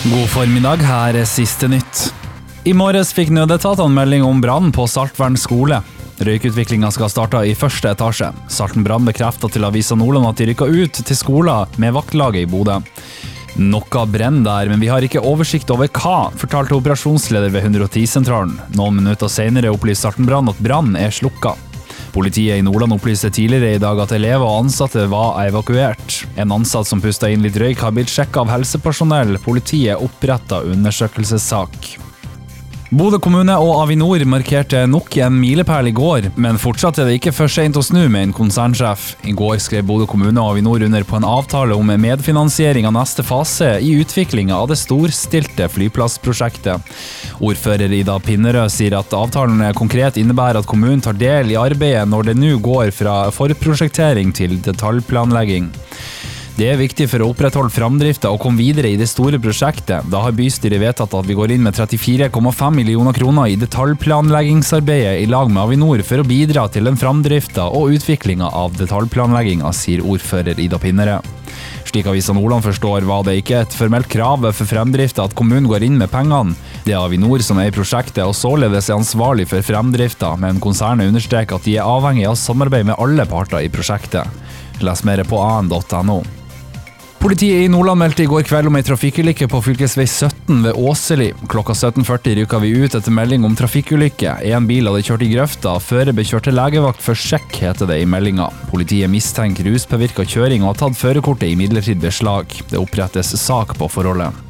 God formiddag, her er siste nytt. I morges fikk nødetatene melding om brann på Saltvern skole. Røykutviklinga skal starte i første etasje. Salten brann bekrefta til Avisa Nordland at de rykka ut til skolen med vaktlaget i Bodø. Noe brenner der, men vi har ikke oversikt over hva, fortalte operasjonsleder ved 110-sentralen. Noen minutter senere opplyste Salten brann at brannen er slukka. Politiet i Nordland opplyste tidligere i dag at elever og ansatte var evakuert. En ansatt som pusta inn litt røyk, har blitt sjekka av helsepersonell. Politiet oppretta undersøkelsessak. Bodø kommune og Avinor markerte nok en milepæl i går, men fortsatt er det ikke for seint å snu, med en konsernsjef. I går skrev Bodø kommune og Avinor under på en avtale om medfinansiering av neste fase i utviklinga av det storstilte flyplassprosjektet. Ordfører Ida Pinnerød sier at avtalen konkret innebærer at kommunen tar del i arbeidet når det nå går fra forprosjektering til detaljplanlegging. Det er viktig for å opprettholde framdrifta og komme videre i det store prosjektet. Da har bystyret vedtatt at vi går inn med 34,5 millioner kroner i detaljplanleggingsarbeidet i lag med Avinor for å bidra til den framdrifta og utviklinga av detaljplanlegginga, sier ordfører Ida Pinnerød. Slik Avisa Nordland forstår, var det ikke et formelt krav for fremdrifta at kommunen går inn med pengene. Det er Avinor som er i prosjektet og således er ansvarlig for fremdrifta, men konsernet understreker at de er avhengig av samarbeid med alle parter i prosjektet. Les mer på an.no. Politiet i Nordland meldte i går kveld om ei trafikkulykke på fv. 17 ved Åseli. Klokka 17.40 rykka vi ut etter melding om trafikkulykke. En bil hadde kjørt i grøfta, fører ble kjørt til legevakt for sjekk, heter det i meldinga. Politiet mistenker ruspåvirka kjøring og har tatt førerkortet i midlertidig beslag. Det opprettes sak på forholdet.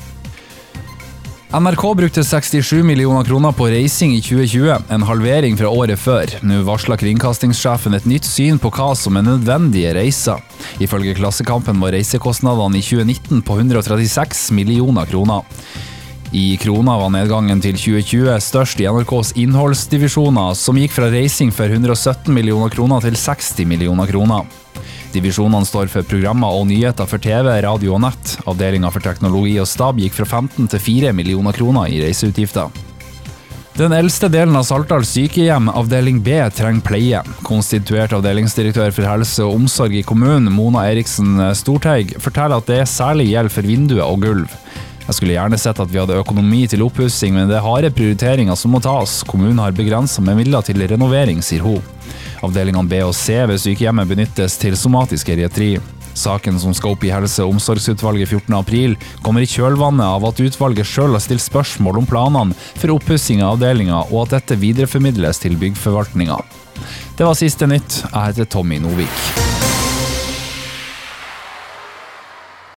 NRK brukte 67 millioner kroner på reising i 2020, en halvering fra året før. Nå varsler kringkastingssjefen et nytt syn på hva som er nødvendige reiser. Ifølge Klassekampen var reisekostnadene i 2019 på 136 millioner kroner. I kroner var nedgangen til 2020 størst i NRKs innholdsdivisjoner, som gikk fra reising for 117 millioner kroner til 60 millioner kroner. Divisjonene står for programmer og nyheter for TV, radio og nett. Avdelinga for teknologi og stab gikk fra 15 til 4 millioner kroner i reiseutgifter. Den eldste delen av Saltdal sykehjem, avdeling B, trenger pleie. Konstituert avdelingsdirektør for helse og omsorg i kommunen, Mona Eriksen Storteig, forteller at det særlig gjelder for vinduer og gulv. Jeg skulle gjerne sett at vi hadde økonomi til oppussing, men det er harde prioriteringer som må tas. Kommunen har begrensa med midler til renovering, sier hun. Avdelingene B og C ved sykehjemmet benyttes til somatisk geriatri. Saken som skal opp i Helse- og omsorgsutvalget 14.4, kommer i kjølvannet av at utvalget sjøl har stilt spørsmål om planene for oppussing av avdelinga, og at dette videreformidles til byggforvaltninga. Det var siste nytt. Jeg heter Tommy Novik.